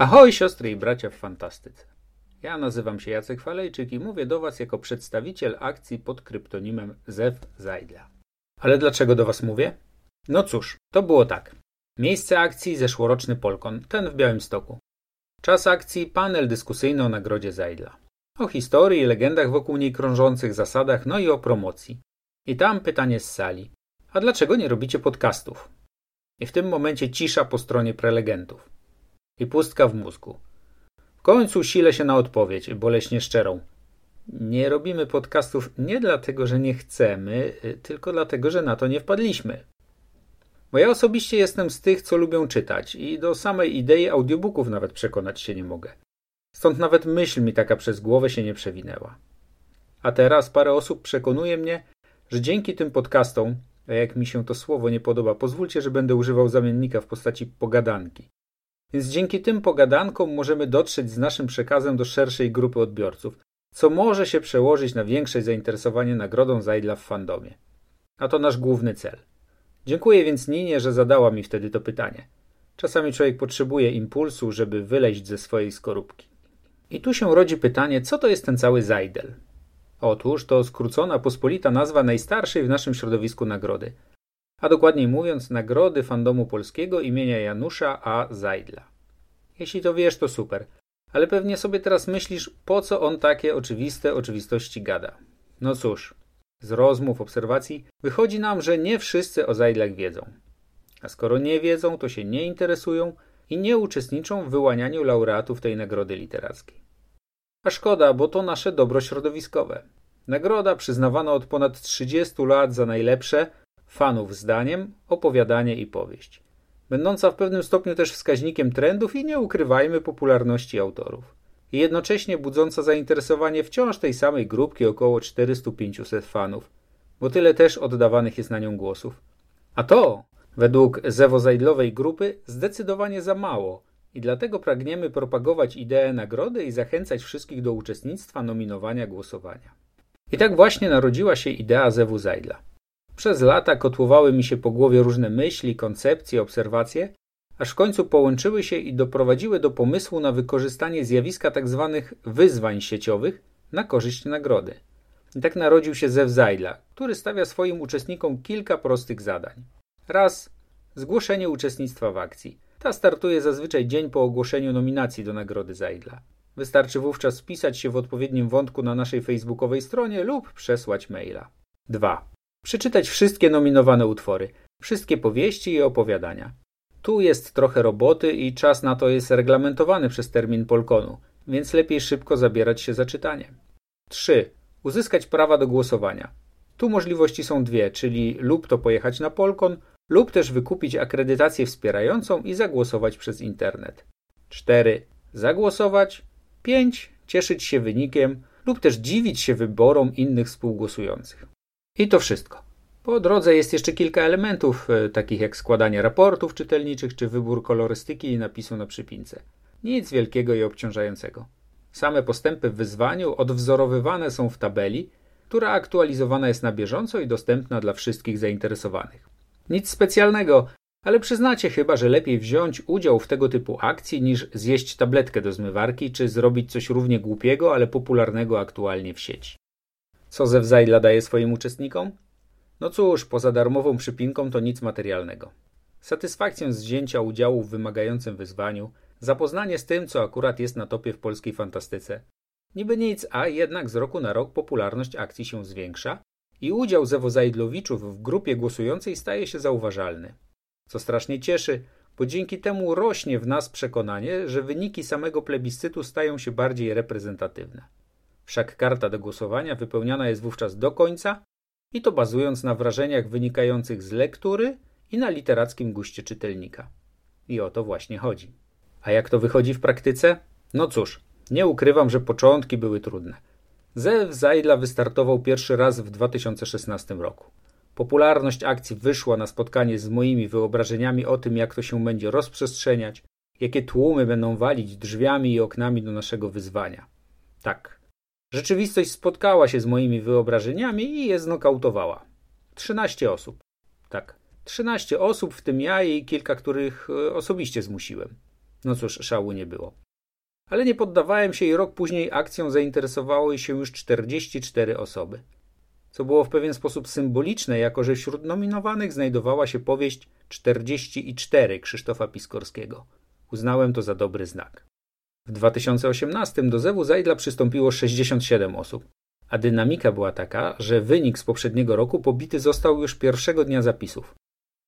Ahoj siostry i bracia w fantastyce. Ja nazywam się Jacek Falejczyk i mówię do Was jako przedstawiciel akcji pod kryptonimem Zew Zajdla. Ale dlaczego do Was mówię? No cóż, to było tak. Miejsce akcji zeszłoroczny Polkon, ten w Białymstoku. Czas akcji panel dyskusyjny o nagrodzie Zajdla. O historii legendach wokół niej krążących zasadach, no i o promocji. I tam pytanie z sali. A dlaczego nie robicie podcastów? I w tym momencie cisza po stronie prelegentów i pustka w mózgu. W końcu silę się na odpowiedź, boleśnie szczerą. Nie robimy podcastów nie dlatego, że nie chcemy, y, tylko dlatego, że na to nie wpadliśmy. Bo ja osobiście jestem z tych, co lubią czytać i do samej idei audiobooków nawet przekonać się nie mogę. Stąd nawet myśl mi taka przez głowę się nie przewinęła. A teraz parę osób przekonuje mnie, że dzięki tym podcastom, a jak mi się to słowo nie podoba, pozwólcie, że będę używał zamiennika w postaci pogadanki. Więc dzięki tym pogadankom możemy dotrzeć z naszym przekazem do szerszej grupy odbiorców, co może się przełożyć na większe zainteresowanie nagrodą Zajdla w fandomie. A to nasz główny cel. Dziękuję więc Ninie, że zadała mi wtedy to pytanie. Czasami człowiek potrzebuje impulsu, żeby wyleźć ze swojej skorupki. I tu się rodzi pytanie, co to jest ten cały Zajdel? Otóż to skrócona, pospolita nazwa najstarszej w naszym środowisku nagrody – a dokładniej mówiąc nagrody fandomu polskiego imienia Janusza A. Zajdla. Jeśli to wiesz, to super, ale pewnie sobie teraz myślisz, po co on takie oczywiste oczywistości gada. No cóż, z rozmów, obserwacji wychodzi nam, że nie wszyscy o Zajdlach wiedzą. A skoro nie wiedzą, to się nie interesują i nie uczestniczą w wyłanianiu laureatów tej nagrody literackiej. A szkoda, bo to nasze dobro środowiskowe. Nagroda przyznawana od ponad 30 lat za najlepsze, fanów zdaniem, opowiadanie i powieść, będąca w pewnym stopniu też wskaźnikiem trendów i nie ukrywajmy popularności autorów. I jednocześnie budząca zainteresowanie wciąż tej samej grupki około 400-500 fanów, bo tyle też oddawanych jest na nią głosów. A to, według zewozajdlowej grupy, zdecydowanie za mało i dlatego pragniemy propagować ideę nagrody i zachęcać wszystkich do uczestnictwa, nominowania, głosowania. I tak właśnie narodziła się idea Zewu Zajdla. Przez lata kotłowały mi się po głowie różne myśli, koncepcje, obserwacje, aż w końcu połączyły się i doprowadziły do pomysłu na wykorzystanie zjawiska tzw. Tak wyzwań sieciowych na korzyść nagrody. I tak narodził się Zew Zajdla, który stawia swoim uczestnikom kilka prostych zadań. Raz zgłoszenie uczestnictwa w akcji. Ta startuje zazwyczaj dzień po ogłoszeniu nominacji do nagrody Zajdla. Wystarczy wówczas wpisać się w odpowiednim wątku na naszej facebookowej stronie lub przesłać maila. 2. Przeczytać wszystkie nominowane utwory, wszystkie powieści i opowiadania. Tu jest trochę roboty i czas na to jest reglamentowany przez termin Polkonu, więc lepiej szybko zabierać się za czytanie. 3. Uzyskać prawa do głosowania. Tu możliwości są dwie, czyli lub to pojechać na Polkon, lub też wykupić akredytację wspierającą i zagłosować przez internet. 4. Zagłosować. 5. Cieszyć się wynikiem lub też dziwić się wyborom innych współgłosujących. I to wszystko. Po drodze jest jeszcze kilka elementów, e, takich jak składanie raportów czytelniczych czy wybór kolorystyki i napisu na przypince. Nic wielkiego i obciążającego. Same postępy w wyzwaniu odwzorowywane są w tabeli, która aktualizowana jest na bieżąco i dostępna dla wszystkich zainteresowanych. Nic specjalnego, ale przyznacie chyba, że lepiej wziąć udział w tego typu akcji niż zjeść tabletkę do zmywarki czy zrobić coś równie głupiego, ale popularnego aktualnie w sieci. Co Zewzajdla daje swoim uczestnikom? No cóż, poza darmową przypinką to nic materialnego. Satysfakcję z wzięcia udziału w wymagającym wyzwaniu, zapoznanie z tym, co akurat jest na topie w polskiej fantastyce. Niby nic, a jednak z roku na rok popularność akcji się zwiększa i udział Zewozajdlowiczów w grupie głosującej staje się zauważalny. Co strasznie cieszy, bo dzięki temu rośnie w nas przekonanie, że wyniki samego plebiscytu stają się bardziej reprezentatywne. Wszak karta do głosowania wypełniana jest wówczas do końca i to bazując na wrażeniach wynikających z lektury i na literackim guście czytelnika. I o to właśnie chodzi. A jak to wychodzi w praktyce? No cóż, nie ukrywam, że początki były trudne. Zew Zajdla wystartował pierwszy raz w 2016 roku. Popularność akcji wyszła na spotkanie z moimi wyobrażeniami o tym, jak to się będzie rozprzestrzeniać, jakie tłumy będą walić drzwiami i oknami do naszego wyzwania. Tak, Rzeczywistość spotkała się z moimi wyobrażeniami i je znokautowała. 13 osób. Tak, 13 osób, w tym ja i kilka, których e, osobiście zmusiłem. No cóż, szału nie było. Ale nie poddawałem się i rok później akcją zainteresowały się już 44 osoby. Co było w pewien sposób symboliczne, jako że wśród nominowanych znajdowała się powieść 44 Krzysztofa Piskorskiego. Uznałem to za dobry znak. W 2018 do Zewu Zajdla przystąpiło 67 osób, a dynamika była taka, że wynik z poprzedniego roku pobity został już pierwszego dnia zapisów.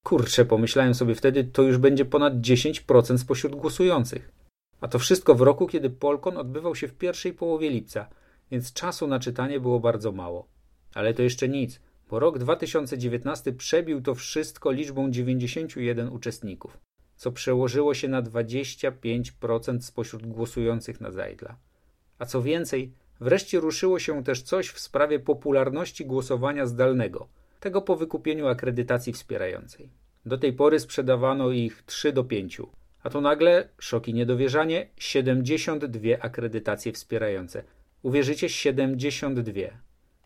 Kurczę, pomyślałem sobie wtedy, to już będzie ponad 10% spośród głosujących. A to wszystko w roku, kiedy Polkon odbywał się w pierwszej połowie lipca, więc czasu na czytanie było bardzo mało. Ale to jeszcze nic, bo rok 2019 przebił to wszystko liczbą 91 uczestników, co przełożyło się na 25% spośród głosujących na Zajdla. A co więcej, wreszcie ruszyło się też coś w sprawie popularności głosowania zdalnego, tego po wykupieniu akredytacji wspierającej. Do tej pory sprzedawano ich 3 do 5, a tu nagle, szok i niedowierzanie, 72 akredytacje wspierające. Uwierzycie, 72.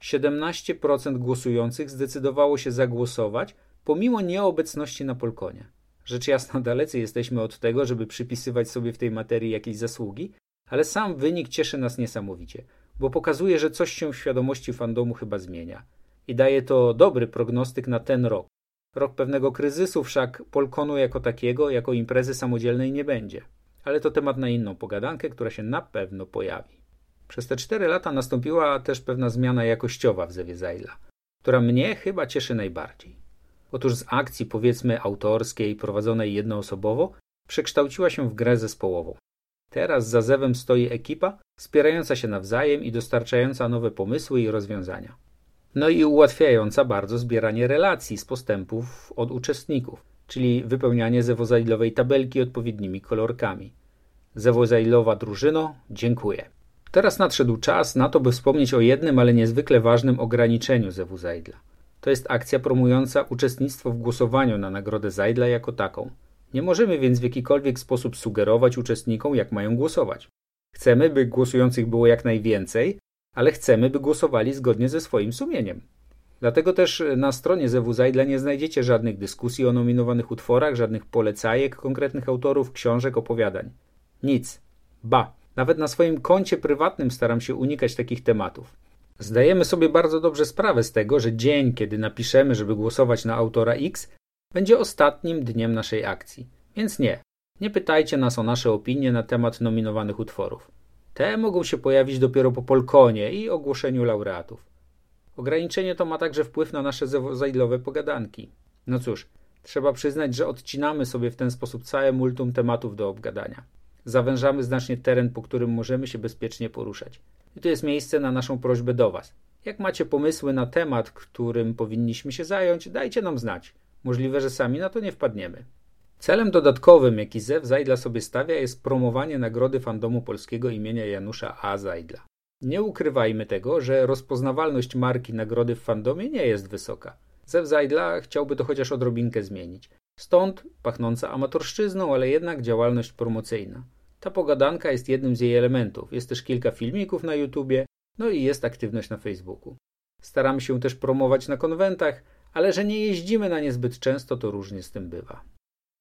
17% głosujących zdecydowało się zagłosować, pomimo nieobecności na Polkonie. Rzecz jasna, dalecy jesteśmy od tego, żeby przypisywać sobie w tej materii jakieś zasługi, ale sam wynik cieszy nas niesamowicie, bo pokazuje, że coś się w świadomości fandomu chyba zmienia. I daje to dobry prognostyk na ten rok. Rok pewnego kryzysu wszak Polkonu jako takiego, jako imprezy samodzielnej nie będzie. Ale to temat na inną pogadankę, która się na pewno pojawi. Przez te cztery lata nastąpiła też pewna zmiana jakościowa w Zewie Zajla, która mnie chyba cieszy najbardziej. Otóż z akcji powiedzmy autorskiej, prowadzonej jednoosobowo, przekształciła się w grę zespołową. Teraz za Zewem stoi ekipa wspierająca się nawzajem i dostarczająca nowe pomysły i rozwiązania. No i ułatwiająca bardzo zbieranie relacji z postępów od uczestników, czyli wypełnianie zewozailowej tabelki odpowiednimi kolorkami. Zewozailowa drużyno, dziękuję. Teraz nadszedł czas na to, by wspomnieć o jednym, ale niezwykle ważnym ograniczeniu Zewu Zajdla. To jest akcja promująca uczestnictwo w głosowaniu na nagrodę Zajdla jako taką. Nie możemy więc w jakikolwiek sposób sugerować uczestnikom, jak mają głosować. Chcemy, by głosujących było jak najwięcej, ale chcemy, by głosowali zgodnie ze swoim sumieniem. Dlatego też na stronie Zewu Zajdla nie znajdziecie żadnych dyskusji o nominowanych utworach, żadnych polecajek konkretnych autorów, książek, opowiadań. Nic. Ba, nawet na swoim koncie prywatnym staram się unikać takich tematów. Zdajemy sobie bardzo dobrze sprawę z tego, że dzień, kiedy napiszemy, żeby głosować na autora X, będzie ostatnim dniem naszej akcji. Więc nie, nie pytajcie nas o nasze opinie na temat nominowanych utworów. Te mogą się pojawić dopiero po Polkonie i ogłoszeniu laureatów. Ograniczenie to ma także wpływ na nasze zajlowe pogadanki. No cóż, trzeba przyznać, że odcinamy sobie w ten sposób całe multum tematów do obgadania zawężamy znacznie teren, po którym możemy się bezpiecznie poruszać. I to jest miejsce na naszą prośbę do Was. Jak macie pomysły na temat, którym powinniśmy się zająć, dajcie nam znać. Możliwe, że sami na to nie wpadniemy. Celem dodatkowym, jaki Zew Zajdla sobie stawia, jest promowanie nagrody fandomu polskiego imienia Janusza A. Zajdla. Nie ukrywajmy tego, że rozpoznawalność marki nagrody w fandomie nie jest wysoka. Zew Zajdla chciałby to chociaż odrobinkę zmienić. Stąd pachnąca amatorszczyzną, ale jednak działalność promocyjna. Ta pogadanka jest jednym z jej elementów. Jest też kilka filmików na YouTubie, no i jest aktywność na Facebooku. Staramy się też promować na konwentach, ale że nie jeździmy na nie zbyt często, to różnie z tym bywa.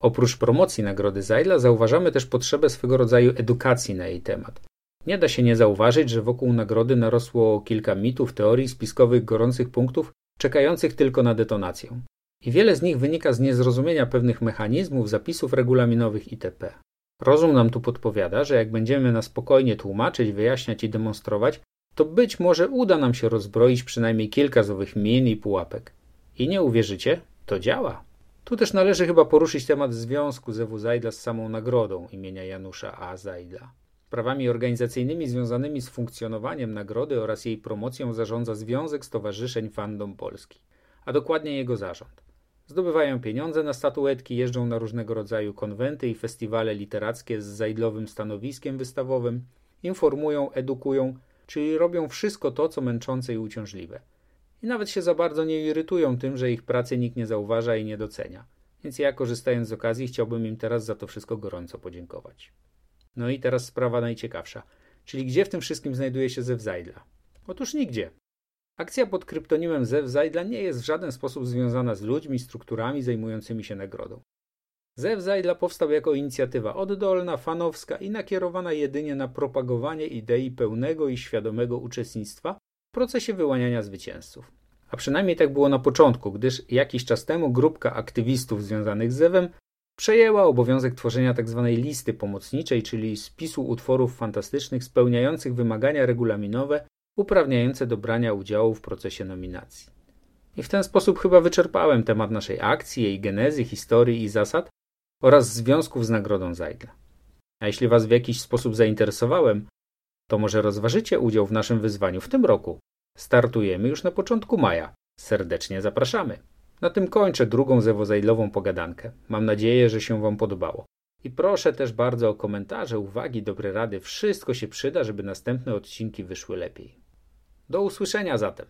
Oprócz promocji Nagrody Zajla zauważamy też potrzebę swego rodzaju edukacji na jej temat. Nie da się nie zauważyć, że wokół nagrody narosło kilka mitów, teorii, spiskowych, gorących punktów, czekających tylko na detonację. I wiele z nich wynika z niezrozumienia pewnych mechanizmów, zapisów regulaminowych itp. Rozum nam tu podpowiada, że jak będziemy na spokojnie tłumaczyć, wyjaśniać i demonstrować, to być może uda nam się rozbroić przynajmniej kilka z owych min i pułapek. I nie uwierzycie, to działa. Tu też należy chyba poruszyć temat związku Zewu Zajdla z samą nagrodą imienia Janusza A. Zajdla. Sprawami organizacyjnymi związanymi z funkcjonowaniem nagrody oraz jej promocją zarządza Związek Stowarzyszeń Fandom Polski, a dokładnie jego zarząd. Zdobywają pieniądze na statuetki, jeżdżą na różnego rodzaju konwenty i festiwale literackie z zajdlowym stanowiskiem wystawowym, informują, edukują, czyli robią wszystko to, co męczące i uciążliwe. I nawet się za bardzo nie irytują tym, że ich pracy nikt nie zauważa i nie docenia. Więc ja, korzystając z okazji, chciałbym im teraz za to wszystko gorąco podziękować. No i teraz sprawa najciekawsza. Czyli gdzie w tym wszystkim znajduje się Zew Zajdla? Otóż nigdzie. Akcja pod kryptonimem Zew Zajdla nie jest w żaden sposób związana z ludźmi, strukturami zajmującymi się nagrodą. Zew Zajdla powstał jako inicjatywa oddolna, fanowska i nakierowana jedynie na propagowanie idei pełnego i świadomego uczestnictwa w procesie wyłaniania zwycięzców. A przynajmniej tak było na początku, gdyż jakiś czas temu grupka aktywistów związanych z Zewem przejęła obowiązek tworzenia tzw. Tak listy pomocniczej, czyli spisu utworów fantastycznych spełniających wymagania regulaminowe uprawniające do brania udziału w procesie nominacji. I w ten sposób chyba wyczerpałem temat naszej akcji, jej genezy, historii i zasad oraz związków z Nagrodą Zajdla. A jeśli Was w jakiś sposób zainteresowałem, to może rozważycie udział w naszym wyzwaniu w tym roku. Startujemy już na początku maja. Serdecznie zapraszamy. Na tym kończę drugą zewozajdlową pogadankę. Mam nadzieję, że się Wam podobało. I proszę też bardzo o komentarze, uwagi, dobre rady. Wszystko się przyda, żeby następne odcinki wyszły lepiej. Do usłyszenia zatem.